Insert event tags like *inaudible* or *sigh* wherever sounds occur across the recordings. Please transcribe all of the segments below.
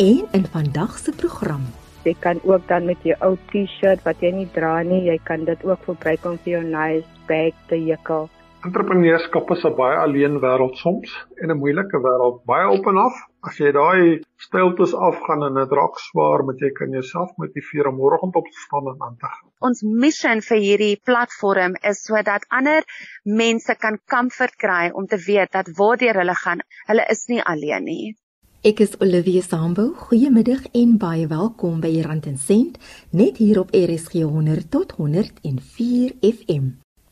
En in vandag se program Jy kan ook dan met jou ou T-shirt wat jy nie dra nie, jy kan dit ook gebruik om vir jou nice bag te jekkel. Entrepreneurskap is 'n baie alleen wêreld soms en 'n moeilike wêreld, baie op en af. As jy daai stiltes afgaan en dit raak swaar, moet jy kan jouself motiveer om môreoggend op te staan en aan te gaan. Ons missie vir hierdie platform is sodat ander mense kan comfort kry om te weet dat waardeur hulle gaan, hulle is nie alleen nie. Ek is Olivia Sambo. Goeiemiddag en baie welkom by Rand en Sent, net hier op RSG 100 tot 104 FM.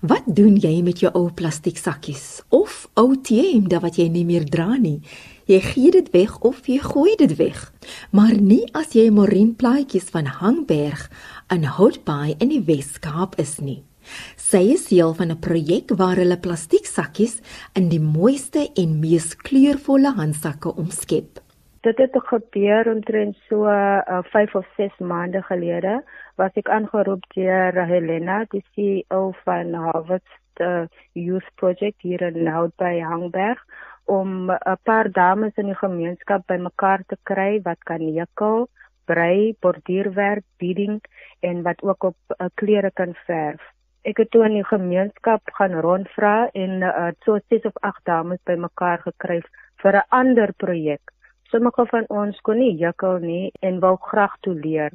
Wat doen jy met jou ou plastiek sakkies of ou teemde wat jy nie meer dra nie? Jy gee dit weg of jy gooi dit weg. Maar nie as jy morienplaatjies van Hangberg in Houtbaai in die Weskaap is nie. Sy is deel van 'n projek waar hulle plastiek sakkies in die mooiste en mees kleurvolle handsakke omskep. Dit het gebeur omtrent so uh, 5 of 6 maande gelede was ek aangeroep deur Helena, die CEO van Harvard uh, Youth Project hier in Hout by Hangberg om 'n paar dames in die gemeenskap bymekaar te kry wat kan nekel, brei, borduurwerk, beading en wat ook op uh, klere kan verf. Ek het toe in die gemeenskap gaan rondvra en uh, so 6 of 8 dames bymekaar gekry vir 'n ander projek Sommige van ons kon nie jukkel nie en wou graag toe leer.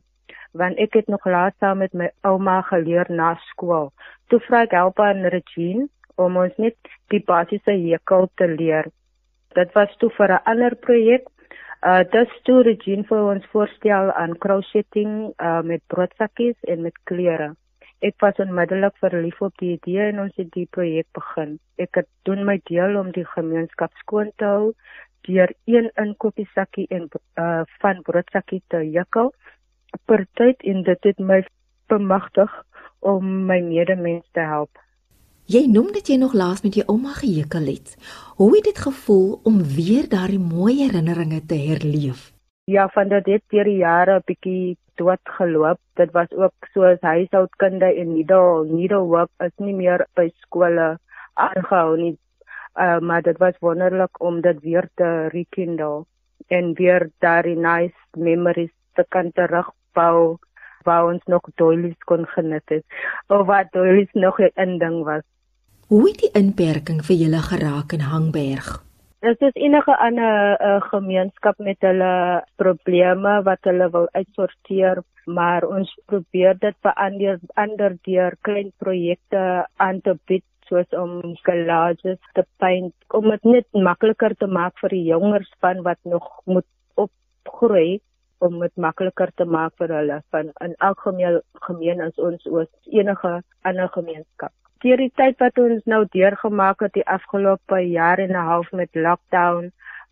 Want ek het nog laat saam met my ouma geleer na skool. Toe vra ek help aan Regine om ons net die basiese jukkel te leer. Dit was toe vir 'n ander projek. Uh dis toe Regine vir ons voorstel aan crocheting uh met broodsakkies en met klere. Ek was onmiddellik verlief op die idee en ons het die projek begin. Ek het doen my deel om die gemeenskap skoon te hou, deur een inkopiesakkie en uh, van broodsakkie te jukkel per tyd en dit het my bemagtig om my medemens te help. Jy noem dit jy nog laas met jou ouma gejukkel het. Hoe het dit gevoel om weer daardie mooi herinneringe te herleef? Ja, van dat dit deur die jare 'n bietjie dood geloop. Dit was ook soos huishoudkunde en needle needlework is nie meer by skole aangehou nie uh, maar dit was wonderlik om dit weer te rekindle en weer daardie nice memories te kan terugbou waar ons nog doilies kon geniet het of wat doilies nog 'n ding was. Hoe het die inperking vir julle geraak in Hangberg? Dit is enige ander uh, gemeenskap met hulle probleme wat hulle wil uitsorteer, maar ons probeer dit verander ander deur klein projekte aan te bied soos om collages te paint om dit net makliker te maak vir die jonger span wat nog moet opgroei om dit makliker te maak vir hulle van in elk gemeen gemeen as ons oos enige ander gemeenskap. Deur die tyd wat ons nou deurgemaak het die afgelope jaar en 'n half met lockdown,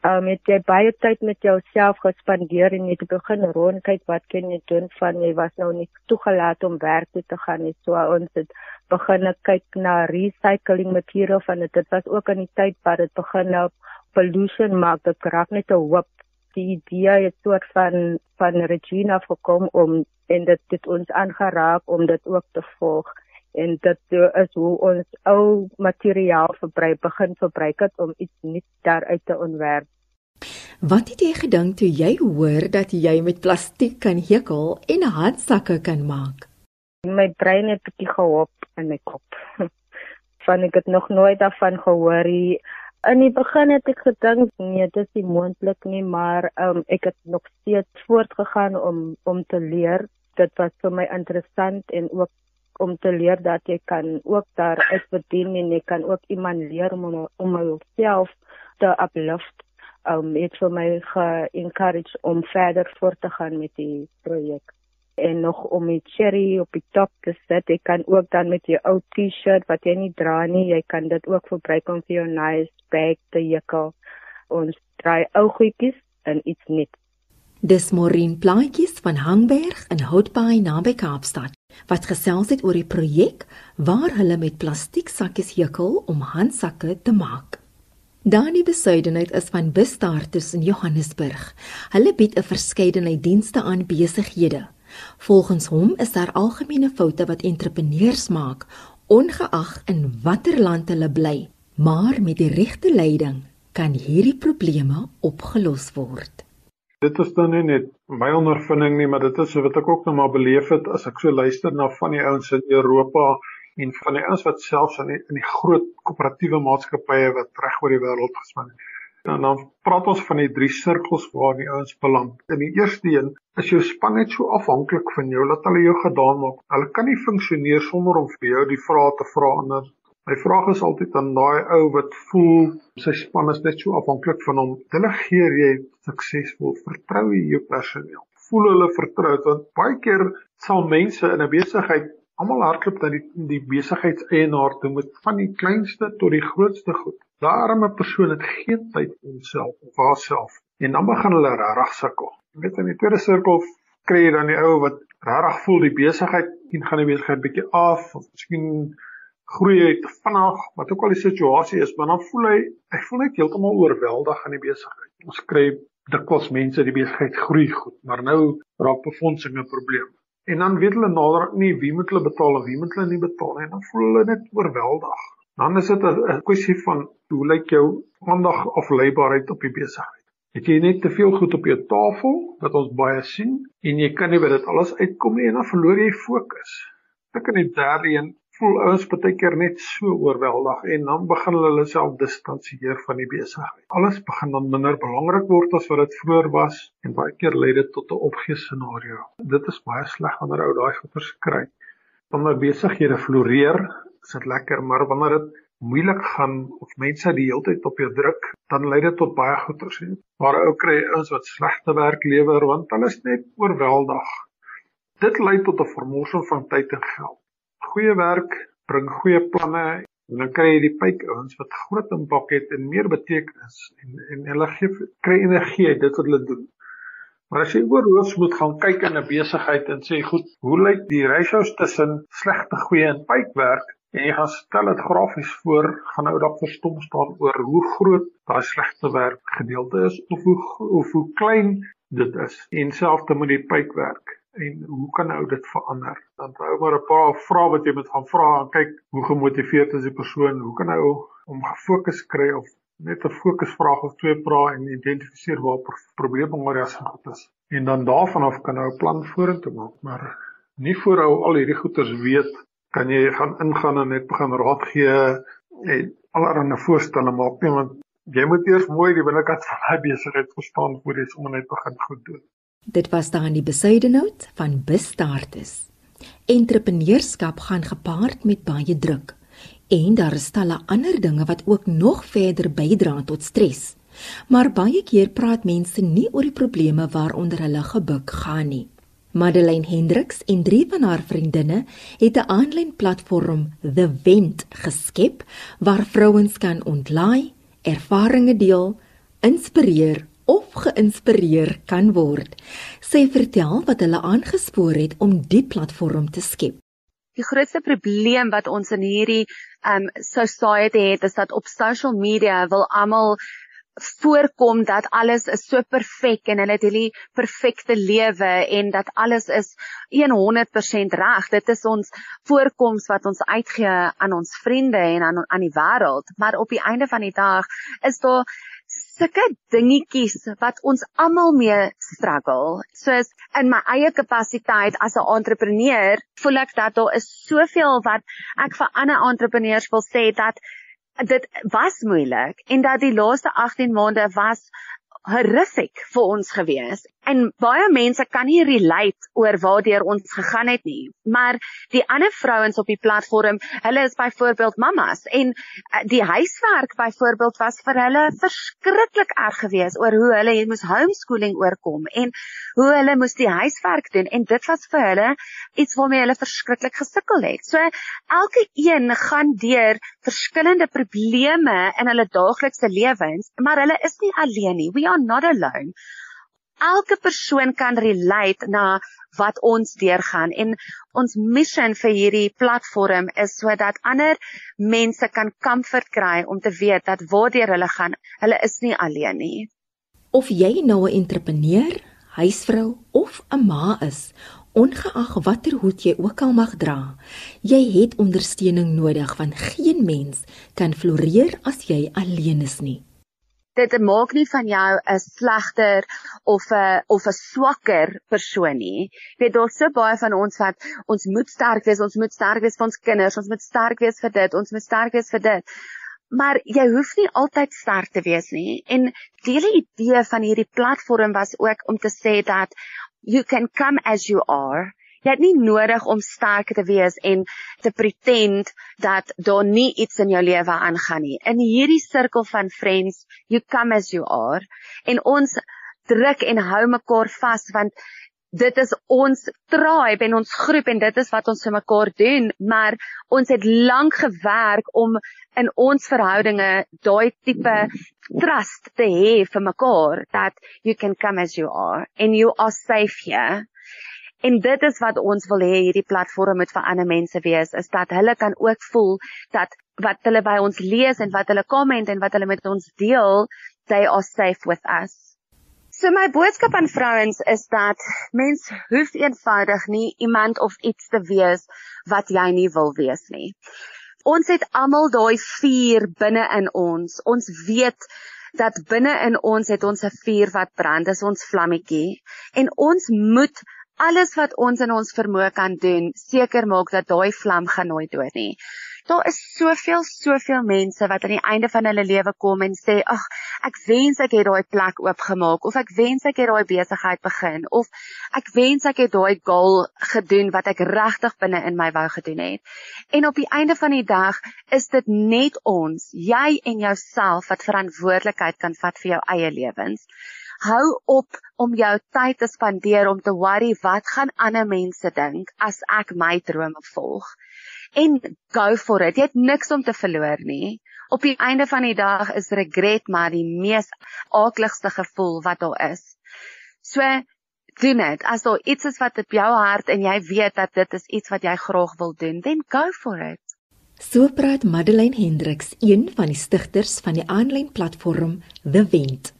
um, het jy baie tyd met jouself gespandeer en jy het begin rondkyk wat kan jy doen van jy was nou nie toegelaat om werk toe te gaan nie. So ons het begin kyk na recycling materiaal van dit. Dit was ook in die tyd wat dit begin nou pollution maak. Dit raak net 'n hoop. Die idee het soort van van Regina gekom om en dit het ons aangeraak om dit ook te volg en dit is hoe ons ou materiaal verbruik begin verbruik het om iets nuuts daaruit te ontwerp. Wat het jy gedink toe jy hoor dat jy met plastiek kan hekel en handsakke kan maak? My brein het bietjie gehop in my kop. *laughs* Van ek het nog nooit daarvan gehoor nie. In die begin het ek gedink nee, dit is nie moontlik nie, maar um, ek het nog steeds voortgegaan om om te leer. Dit was vir my interessant en ook om te leer dat jy kan ook daar uitverdien en jy kan ook iemand leer om om jouself te uplift. Um het vir my ge-encourage om verder voort te gaan met die projek en nog om die cherry op die top te sit. Jy kan ook dan met jou ou T-shirt wat jy nie dra nie, jy kan dit ook gebruik om vir jou nice bag te jekkel. Ons draai ou goedjies in iets nuuts. Dis Maureen Plaatjies van Hangberg in Houtbaai naby Kaapstad wat gesels het oor die projek waar hulle met plastiek sakkies hekel om handsakke te maak. Dani Besuidenheid is van Bustarters in Johannesburg. Hulle bied 'n verskeidenheid dienste aan besighede. Volgens hom is daar algemene foute wat entrepreneurs maak, ongeag in watter land hulle bly, maar met die regte leiding kan hierdie probleme opgelos word. Dit is dan nie net my ondervinding nie, maar dit is wat ek ook nou maar beleef het as ek so luister na van die ouens in Europa en van die ouens wat selfs in die, in die groot koöperatiewe maatskappye wat reg oor die wêreld gespan het. En dan praat ons van die drie sirkels waar die ouens beland. In die eerste een is jou span net so afhanklik van jou dat hulle jou gedaan maak. Hulle kan nie funksioneer sonder om vir jou die vrae te vra en my vraag is altyd aan daai ou wat voel sy span is net so afhanklik van hom. Delegeer jy suksesvol? Vertrou jy jou personeel? Voel hulle vertroud want baie keer sal mense in 'n besigheid almal hardloop na die die besigheidseienaar toe met van die kleinste tot die grootste goed. Daai arme persoon het geen tyd vir homself of haarself en dan begin hulle regtig sukkel. Jy weet in die tweede sirkel kry jy dan die ou wat regtig voel die besigheid en gaan die besigheid bietjie af of miskien groei hy te vinnig, wat ook al die situasie is, maar dan voel hy hy voel net heeltemal oorweldig aan die besigheid. Ons kry dikwels mense die besigheid groei goed, maar nou raak befondsing 'n probleem. En dan weet hulle nader nie wie moet hulle betaal of wie moet hulle nie betaal nie en dan voel hulle net oorweldig. Dan is dit 'n kwessie van hoe lyk jou aandag of leibaarheid op die besigheid. Het jy net te veel goed op jou tafel wat ons baie sien en jy kan nie by dit alles uitkom nie en dan verloor jy fokus. Ek kan net derde een voel ouens baie keer net so oorweldig en dan begin hulle hulle self distansieer van die besigheid. Alles begin dan minder belangrik word as wat dit vroeër was en baie keer lei dit tot 'n opgee scenario. Dit is baie sleg wanneer ou daai goeters kry. Wanneer besighede floreer, is dit lekker, maar wanneer dit moeilik gaan of mense die hele tyd op jou druk, dan lei dit tot baie goeters hè. Maar ou kry ons wat slegte werk lewer want hulle is net oorweldig. Dit lei tot 'n vermorsing van tyd en geld. Goeie werk bring goeie planne en dan kry jy die pyk ouens wat groot impak het en meer betekenis en en hulle gee kry energie uit dit wat hulle doen. Maar as jy oorhoofs moet gaan kyk in 'n besigheid en sê goed, hoe lyk die ratios tussen slegte, goeie en pykwerk en jy gaan stel dit grafies voor, gaan nou dalk verstom staan oor hoe groot daai slegte werk gedeelte is of hoe of hoe klein dit is. En selfs met die pykwerk en hoe kan nou dit verander? Dan hou maar 'n paar vrae wat jy moet gaan vra en kyk hoe gemotiveerd is die persoon, hoe kan nou om gefokus kry of net 'n fokusvraag of twee vrae en identifiseer waar probleemareas is. En dan daarvan af kan jy 'n plan vorentoe maak, maar nie voor ou al hierdie goeters weet, kan jy gaan ingaan en net begin raad gee en allerlei voorstelle maak nie want jy moet eers mooi die binnekant van daai besigheid verstaan voor jy sommer net begin goed doen. Dit was dan die besuidenoot van Bistartes. Entrepreneurskap gaan gepaard met baie druk. En daar is talle ander dinge wat ook nog verder bydra tot stres. Maar baie keer praat mense nie oor die probleme waaronder hulle gebuk gaan nie. Madeleine Hendriks en drie van haar vriendinne het 'n aanlyn platform, The Vent, geskep waar vrouens kan ontlaai, ervarings deel, inspireer of geïnspireer kan word. Sy vertel wat hulle aangespoor het om die platform te skep. Die grootste probleem wat ons in hierdie um society het is dat op social media wil almal voorkom dat alles is so perfek en hulle het hierdie perfekte lewe en dat alles is 100% reg. Dit is ons voorkoms wat ons uitgee aan ons vriende en aan aan die wêreld, maar op die einde van die dag is daar sulke dingetjies wat ons almal mee struggle. Soos in my eie kapasiteit as 'n entrepreneur, voel ek dat daar is soveel wat ek vir ander entrepreneurs wil sê dat dit was moeilik en dat die laaste 18 maande was horrific vir ons gewees. En baie mense kan nie relate oor waartoe ons gegaan het nie. Maar die ander vrouens op die platform, hulle is byvoorbeeld mammas en eh, die huiswerk byvoorbeeld was vir hulle verskriklik erg geweest oor hoe hulle moes homeschooling oorkom en hoe hulle moes die huiswerk doen en dit was vir hulle iets waarmee hulle verskriklik gesukkel het. So elke een gaan deur verskillende probleme in hulle daaglikse lewens, maar hulle is nie alleen nie. We are not alone elke persoon kan relate na wat ons deurgaan en ons missie vir hierdie platform is sodat ander mense kan comfort kry om te weet dat waardeur hulle gaan, hulle is nie alleen nie. Of jy nou 'n entrepreneur, huisvrou of 'n ma is, ongeag watter hoed jy ook al mag dra, jy het ondersteuning nodig want geen mens kan floreer as jy alleen is nie. Dit maak nie van jou 'n slegter of 'n of 'n swakker persoon nie. Jy weet daar's so baie van ons wat ons moet sterk wees, ons moet sterk wees vir ons kinders, ons moet sterk wees vir dit, ons moet sterk wees vir dit. Maar jy hoef nie altyd sterk te wees nie. En die hele idee van hierdie platform was ook om te sê dat you can come as you are Jy het nie nodig om sterk te wees en te pretend dat daar nie iets in jou lewe aangaan nie. In hierdie sirkel van friends, you come as you are. En ons druk en hou mekaar vas want dit is ons tribe en ons groep en dit is wat ons vir mekaar doen, maar ons het lank gewerk om in ons verhoudinge daai tipe trust te hê vir mekaar that you can come as you are and you are safe here En dit is wat ons wil hê hierdie platform moet vir ander mense wees, is dat hulle kan ook voel dat wat hulle by ons lees en wat hulle komment en wat hulle met ons deel, they are safe with us. So my boodskap aan vrouens is dat mens hoef eenvoudig nie iemand of iets te wees wat jy nie wil wees nie. Ons het almal daai vuur binne in ons. Ons weet dat binne in ons het ons 'n vuur wat brand, dis ons vlammetjie en ons moet alles wat ons in ons vermoë kan doen, seker maak dat daai vlam gaan nooit dood nie. Daar is soveel soveel mense wat aan die einde van hulle lewe kom en sê, "Ag, ek wens ek het daai plek oopgemaak of ek wens ek het daai besigheid begin of ek wens ek het daai goal gedoen wat ek regtig binne in my wou gedoen het." En op die einde van die dag is dit net ons, jy en jouself wat verantwoordelikheid kan vat vir jou eie lewens. Hou op om jou tyd te spandeer om te worry wat gaan ander mense dink as ek my drome volg. En go for it. Jy het niks om te verloor nie. Op die einde van die dag is regret maar die mees aakligste gevoel wat daar is. So doen dit. As daar iets is wat op jou hart en jy weet dat dit is iets wat jy graag wil doen, then go for it. So praat Madeleine Hendriks, een van die stigters van die aanlyn platform The Wind.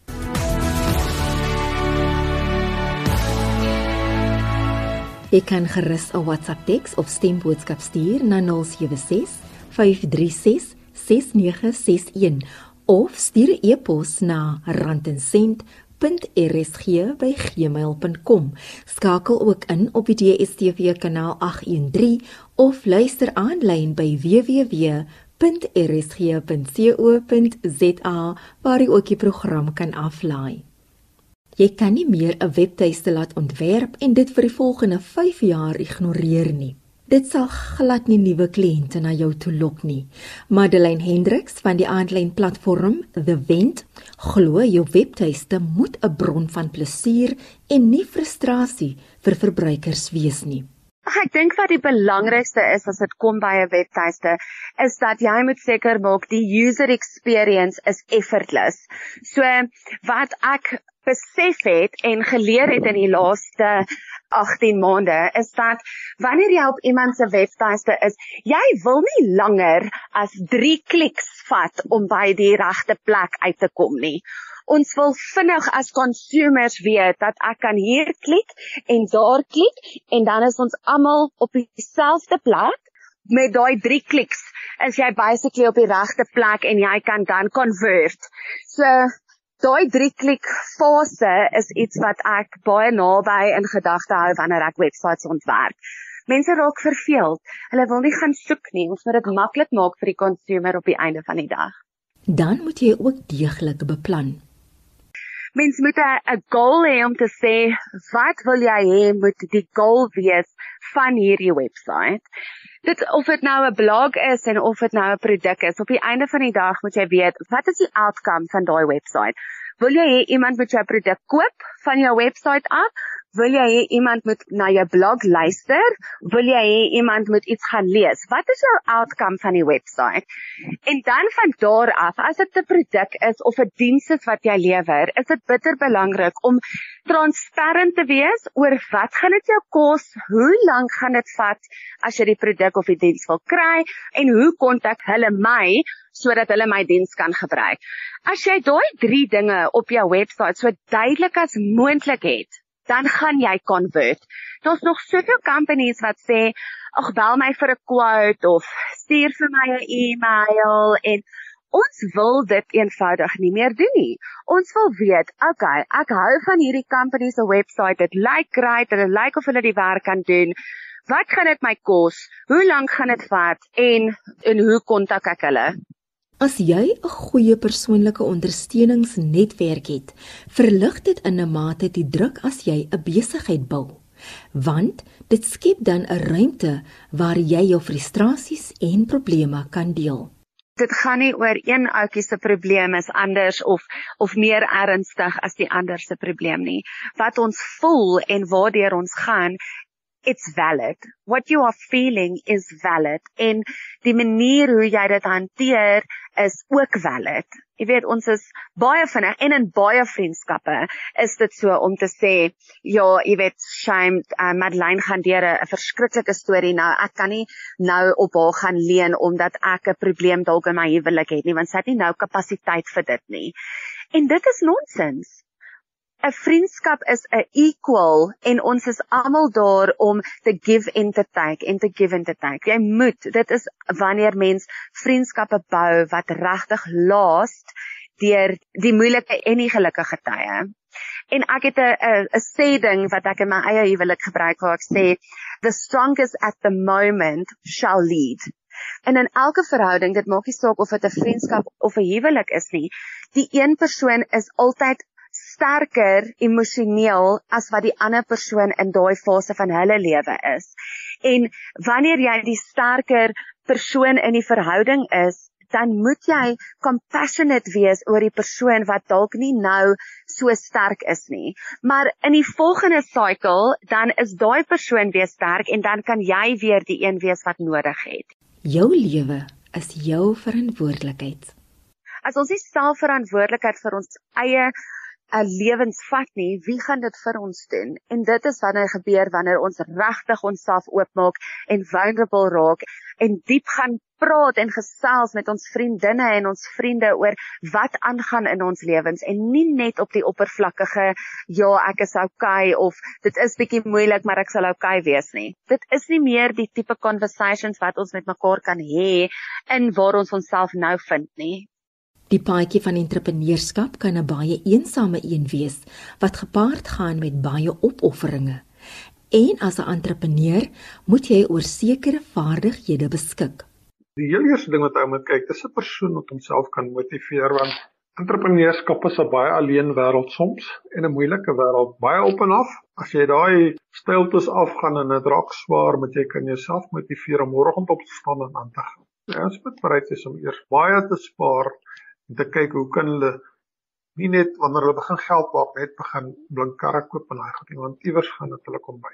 Jy kan gerus 'n WhatsApp teks of stemboodskap stuur na 076 536 6961 of stuur 'n e-pos na randensent.rsg@gmail.com. Skakel ook in op die DSTV kanaal 813 of luister aanlyn by www.rsg.co.za waar jy ook die program kan aflaai. Jy kan nie meer 'n webtuiste laat ontwerp en dit vir die volgende 5 jaar ignoreer nie. Dit sal glad nie nuwe kliënte na jou toe lok nie. Madeleine Hendriks van die aanlyn platform The Vent glo jou webtuiste moet 'n bron van plesier en nie frustrasie vir verbruikers wees nie. Ek dink wat die belangrikste is as dit kom by 'n webtuiste is dat jy moet seker maak die user experience is effortless. So wat ek besef het en geleer het in die laaste 18 maande is dat wanneer jy op iemand se webtuiste is, jy wil nie langer as 3 kliks vat om by die regte plek uit te kom nie. Ons wil vinnig as consumers weet dat ek kan hier klik en daar klik en dan is ons almal op dieselfde plek met daai 3 kliks is jy basically op die regte plek en jy kan dan convert. So daai drie klik fase is iets wat ek baie naby in gedagte hou wanneer ek webwerwe ontwerp. Mense raak verveeld. Hulle wil nie gaan soek nie. Ons moet dit maklik maak vir die consumer op die einde van die dag. Dan moet jy ook deeglik beplan. Mens moet 'n goal hê om te sê wat wil jy hê moet die goal wees van hierdie webwerf. Dit of dit nou 'n blog is en of dit nou 'n produk is, op die einde van die dag moet jy weet wat is die outcome van daai webwerf. Wil jy hê iemand moet jou produk koop van jou webwerf af Wil jy hê iemand moet na jou blog luister? Wil jy hê iemand moet iets gaan lees? Wat is jou outcome van die webwerf? En dan van daar af, as dit 'n produk is of 'n diens is wat jy lewer, is dit bitter belangrik om transparant te wees oor wat gaan dit jou kos? Hoe lank gaan dit vat as jy die produk of die diens wil kry en hoe kontak hulle my sodat hulle my diens kan gebruik? As jy daai 3 dinge op jou webwerf so duidelik as moontlik het, dan gaan jy convert. Daar's nog soveel companies wat sê, "Ag, bel my vir 'n quote of stuur vir my 'n e-mail" en Ons wil dit eenvoudig nie meer doen nie. Ons wil weet, okay, ek hou van hierdie company se webwerf. Dit lyk great, dit lyk of hulle die werk kan doen. Wat gaan dit my kos? Hoe lank gaan dit vat en en hoe kontak ek hulle? As jy 'n goeie persoonlike ondersteuningsnetwerk het, verlig dit in 'n mate die druk as jy 'n besigheid bou. Want dit skep dan 'n ruimte waar jy jou frustrasies en probleme kan deel dit gaan nie oor een ouetjie se probleem is anders of of meer ernstig as die ander se probleem nie. Wat ons voel en waartoe ons gaan it's valid. What you are feeling is valid en die manier hoe jy dit hanteer is ook valid. Jy weet ons is baie vinnig en in baie vriendskappe is dit so om te sê ja, jy weet shame uh, Madeleine gaan deur 'n verskriklike storie nou. Ek kan nie nou op haar gaan leen omdat ek 'n probleem dalk in my huwelik het nie want sy het nie nou kapasiteit vir dit nie. En dit is nonsens. 'n vriendskap is 'n equal en ons is almal daar om te give and to take en te give and to take. Jy moet, dit is wanneer mens vriendskappe bou wat regtig last deur die moeilike en die gelukkige tye. En ek het 'n 'n 'n sê ding wat ek in my eie huwelik gebruik waar ek sê the strongest at the moment shall lead. En in elke verhouding, dit maak nie saak of dit 'n vriendskap of 'n huwelik is nie, die een persoon is altyd sterker emosioneel as wat die ander persoon in daai fase van hulle lewe is. En wanneer jy die sterker persoon in die verhouding is, dan moet jy compassionate wees oor die persoon wat dalk nie nou so sterk is nie. Maar in die volgende cycle dan is daai persoon weer sterk en dan kan jy weer die een wees wat nodig het. Jou lewe is jou verantwoordelikheid. As ons nie selfverantwoordelikheid vir ons eie 'n lewensvat nie, wie gaan dit vir ons doen? En dit is wanneer gebeur wanneer ons regtig onsself oopmaak en vulnerable raak en diep gaan praat en gesels met ons vriendinne en ons vriende oor wat aangaan in ons lewens en nie net op die oppervlakkige ja, ek is okay of dit is bietjie moeilik maar ek sal okay wees nie. Dit is nie meer die tipe conversations wat ons met mekaar kan hê in waar ons onsself nou vind nie. Die paadjie van entrepreneurskap kan 'n baie eensame een wees wat gepaard gaan met baie opofferinge. En as 'n entrepreneur moet jy oor sekere vaardighede beskik. Die heel eerste ding wat jy moet kyk, is 'n persoon wat homself kan motiveer want entrepreneurskap is 'n baie alleen wêreld soms en 'n moeilike wêreld, baie op en af. As jy daai stiltes afgaan en dit raak swaar, moet jy kan jouself motiveer om môreoggend op te staan en aan te gaan. Ja, jy moet bereid wees om eers baie te spaar en te kyk hoe kan hulle nie net wanneer hulle begin geld maak net begin blink karre koop en daai goed nie want iewers gaan dit hulle kom by.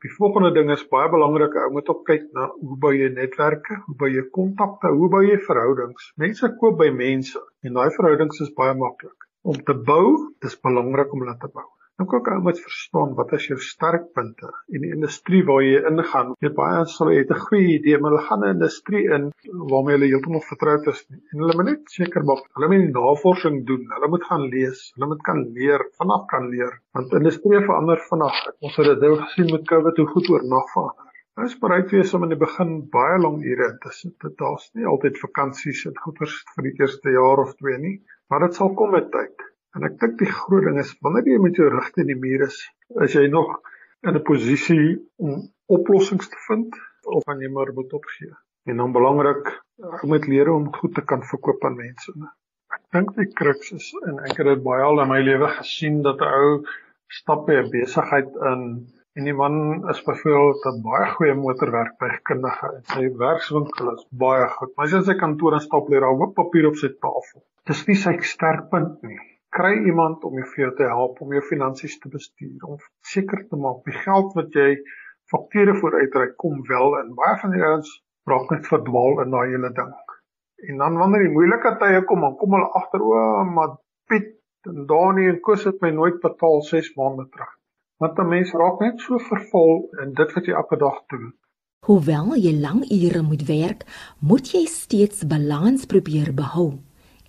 Die volgende ding is baie belangrik, ou moet ook kyk na hoe bou jy netwerke, hoe bou jy kontakte, hoe bou jy verhoudings. Mense koop by mense en daai verhoudings is baie maklik om te bou. Dis belangrik om hulle te bou. Nou kyk ou moet verstaan wat is jou sterkpunte in die industrie waar jy ingaan. Jy baie sal het 'n goeie idee, maar hulle gaan 'n industrie in waarmee hulle heeltemal vertroud is nie. En hulle moet net seker maak hulle moet navorsing doen. Hulle moet gaan lees. Hulle moet kan leer, vanaf kan leer. Want industrie verander vinnig. Ons het dit nou gesien met COVID hoe goed oor nag verander. Hulle is bereid wees om in die begin baie lang ure te sit. Daar's nie altyd vakansies en goeders vir die eerste jaar of twee nie, maar dit sal kom met tyd. En ek dink die groot ding is wanneer jy met jou rug teen die muur is, is jy nog in 'n posisie om oplossings te vind of aan jy maar moet opgee. En dan belangrik, jy moet leer om goed te kan verkoop aan mense. Ek dink die kruks is en ek het dit baie al in my lewe gesien dat 'n ou stap by 'n besigheid in en die man is byvoorbeeld 'n baie goeie motorwerktuigkundige en sy werkswinkel is baie goed. Maar as hy sy kantoor instap lê, daar 'n papier op sy tafel. Dis nie sy sterkpunt nie kry iemand om jou vir jou te help om jou finansies te bestuur om seker te maak die geld wat jy fakture vooruitreik kom wel in. Baie van die ouens raak net verdwaal in daai hele ding. En dan wanneer die moeilike tye kom dan kom hulle agter o maar Piet en Dani en Koos het my nooit betaal 6 maande terug. Want 'n mens raak net so verval in dit wat jy elke dag doen. Hoewel jy lang ure moet werk, moet jy steeds balans probeer behou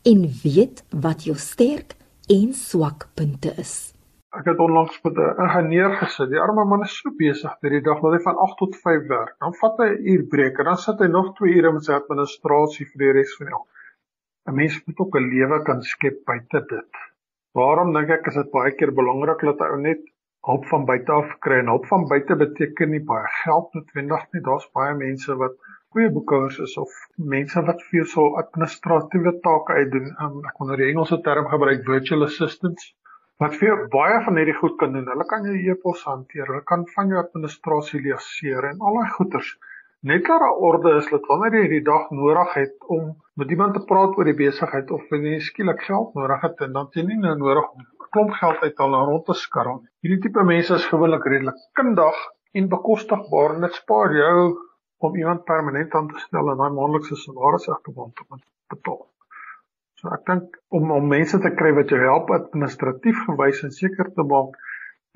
en weet wat jou sterk en swakpunte is. Ek het onlangs met 'n ingenieur gesit. Die arme man is so besig deur die dag dat hy van 8 tot 5 werk. Dan vat hy 'n uur breek en dan sit hy nog 2 ure met sy administrasie vir die res van die dag. 'n mens moet ook 'n lewe kan skep buite dit. Waarom dink ek is dit baie keer belangrik dat 'n ou net hulp van buite af kry en hulp van buite beteken nie baie geld noodwendig nie. Daar's baie mense wat goeie boekhouders is of mense wat vir jou so administratiewe take uitdoen. Um, ek nou die Engelse term gebruik virtual assistants wat vir baie van hierdie goed kan doen. Hulle kan jou e-pos hanteer, hulle kan van jou administrasie leer en al daai goeders. Net daar orde is dat wanneer jy hierdie dag nodig het om met iemand te praat oor die besigheid of wanneer jy skielik geld nodig het en dan jy nie nou nodig om klomp geld uit al rond te skarrel. Hierdie tipe mense is gewoonlik redelik kundig en bekostigbaar en dit spaar jou om iemand permanent aan te stel en daai maandelikse salaris af te betaal. So ek dink om om mense te kry wat jou help administratief gewys en seker te maak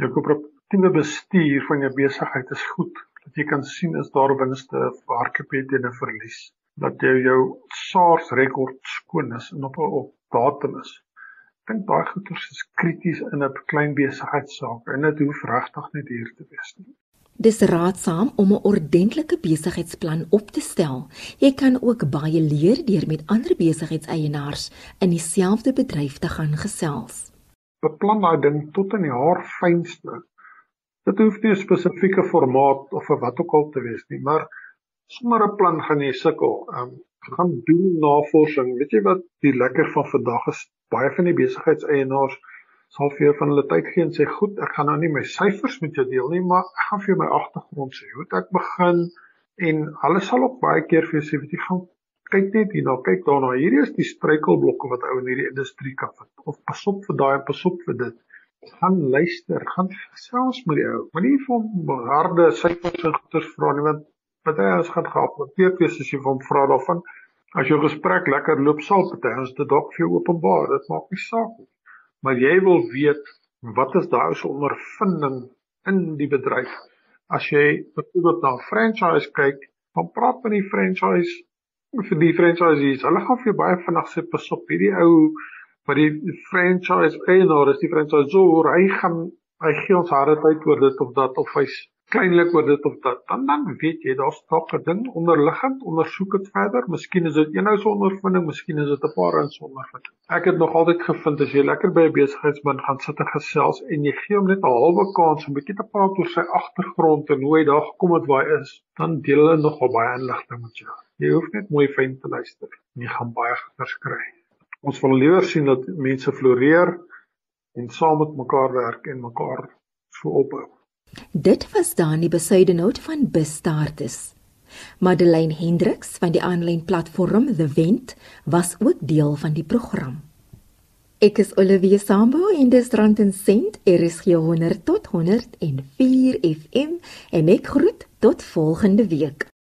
jou koöperatiewe bestuur van jou besigheid is goed dat jy kan sien is daar winste of hardkapitaal en 'n verlies dat jy jou SARS rekord skoon is en op op datum is dink baie goeders is krities in 'n klein besigheidsaak en dit hoef regtig nie duur te wees nie. Dis raadsaam om 'n ordentlike besigheidsplan op te stel. Jy kan ook baie leer deur met ander besigheidseienaars in dieselfde bedryf te gaan gesels. Beplan daai ding tot in die haar fynste. Dit hoef nie 'n spesifieke formaat of vir wat ook al te wees nie, maar sommer 'n plan gaan jy sukkel. Ehm um, gaan doen navorsing. Weet jy wat die lekker van vandag is? baie van die besigheidseienaars sal vir jou van hulle tyd gee en sê goed, ek gaan nou nie my syfers met jou deel nie, maar ek gaan vir jou my agtergrond sê. Hoe ek begin en hulle sal ook baie keer vir jou sê, weet jy, gaan kyk net hierna, kyk daarna. Hierdie is die struikelblokke wat ou in hierdie industrie kan vat. Of pas op vir daai pas op vir dit. Gaan luister, gaan selfs met die ou. Moenie vir hom harde syfers en goeters vra nie want baie ons gaan met PP's as jy hom vra daarvan As jou gesprek lekker loop, sal party ons dit dalk vir jou openbaar. Dit maak nie saak nie. Maar jy wil weet wat is daai se ondervinding in die bedryf? As jy byvoorbeeld na 'n franchise kyk, dan praat met die franchise vir die franchisees. Hulle gaan vir jou baie vinnig sê pas op hierdie ou wat die franchise eienaar is, die franchisor, hy gaan hy gee ons harde tyd oor dit of dat of hy's kleinlik oor dit of dat dan dan weet jy daar's dalk 'n ding onderliggend ondersoek dit verder. Miskien is dit eenhou se ondervinding miskien is dit 'n paar ins ondervinding ek het nog altyd gevind as jy lekker by 'n besigheidsman gaan sit en gesels en jy gee hom net 'n halwe kans om 'n bietjie te praat oor sy agtergrond en hoe hy daar gekom het waar hy is dan deel hulle nogal baie inligting met jou. Jy hoef net mooi fyn te luister jy gaan baie verskry ons wil liewer sien dat mense floreer en saam met mekaar werk en mekaar so opbou Dit was dan die besuidenoot van Bestartes. Madeleine Hendriks van die aanlyn platform The Vent was ook deel van die program. Ek is Olivia Sambo in die Strand en Sent, RSG 100 tot 104 FM en ek groet tot volgende week.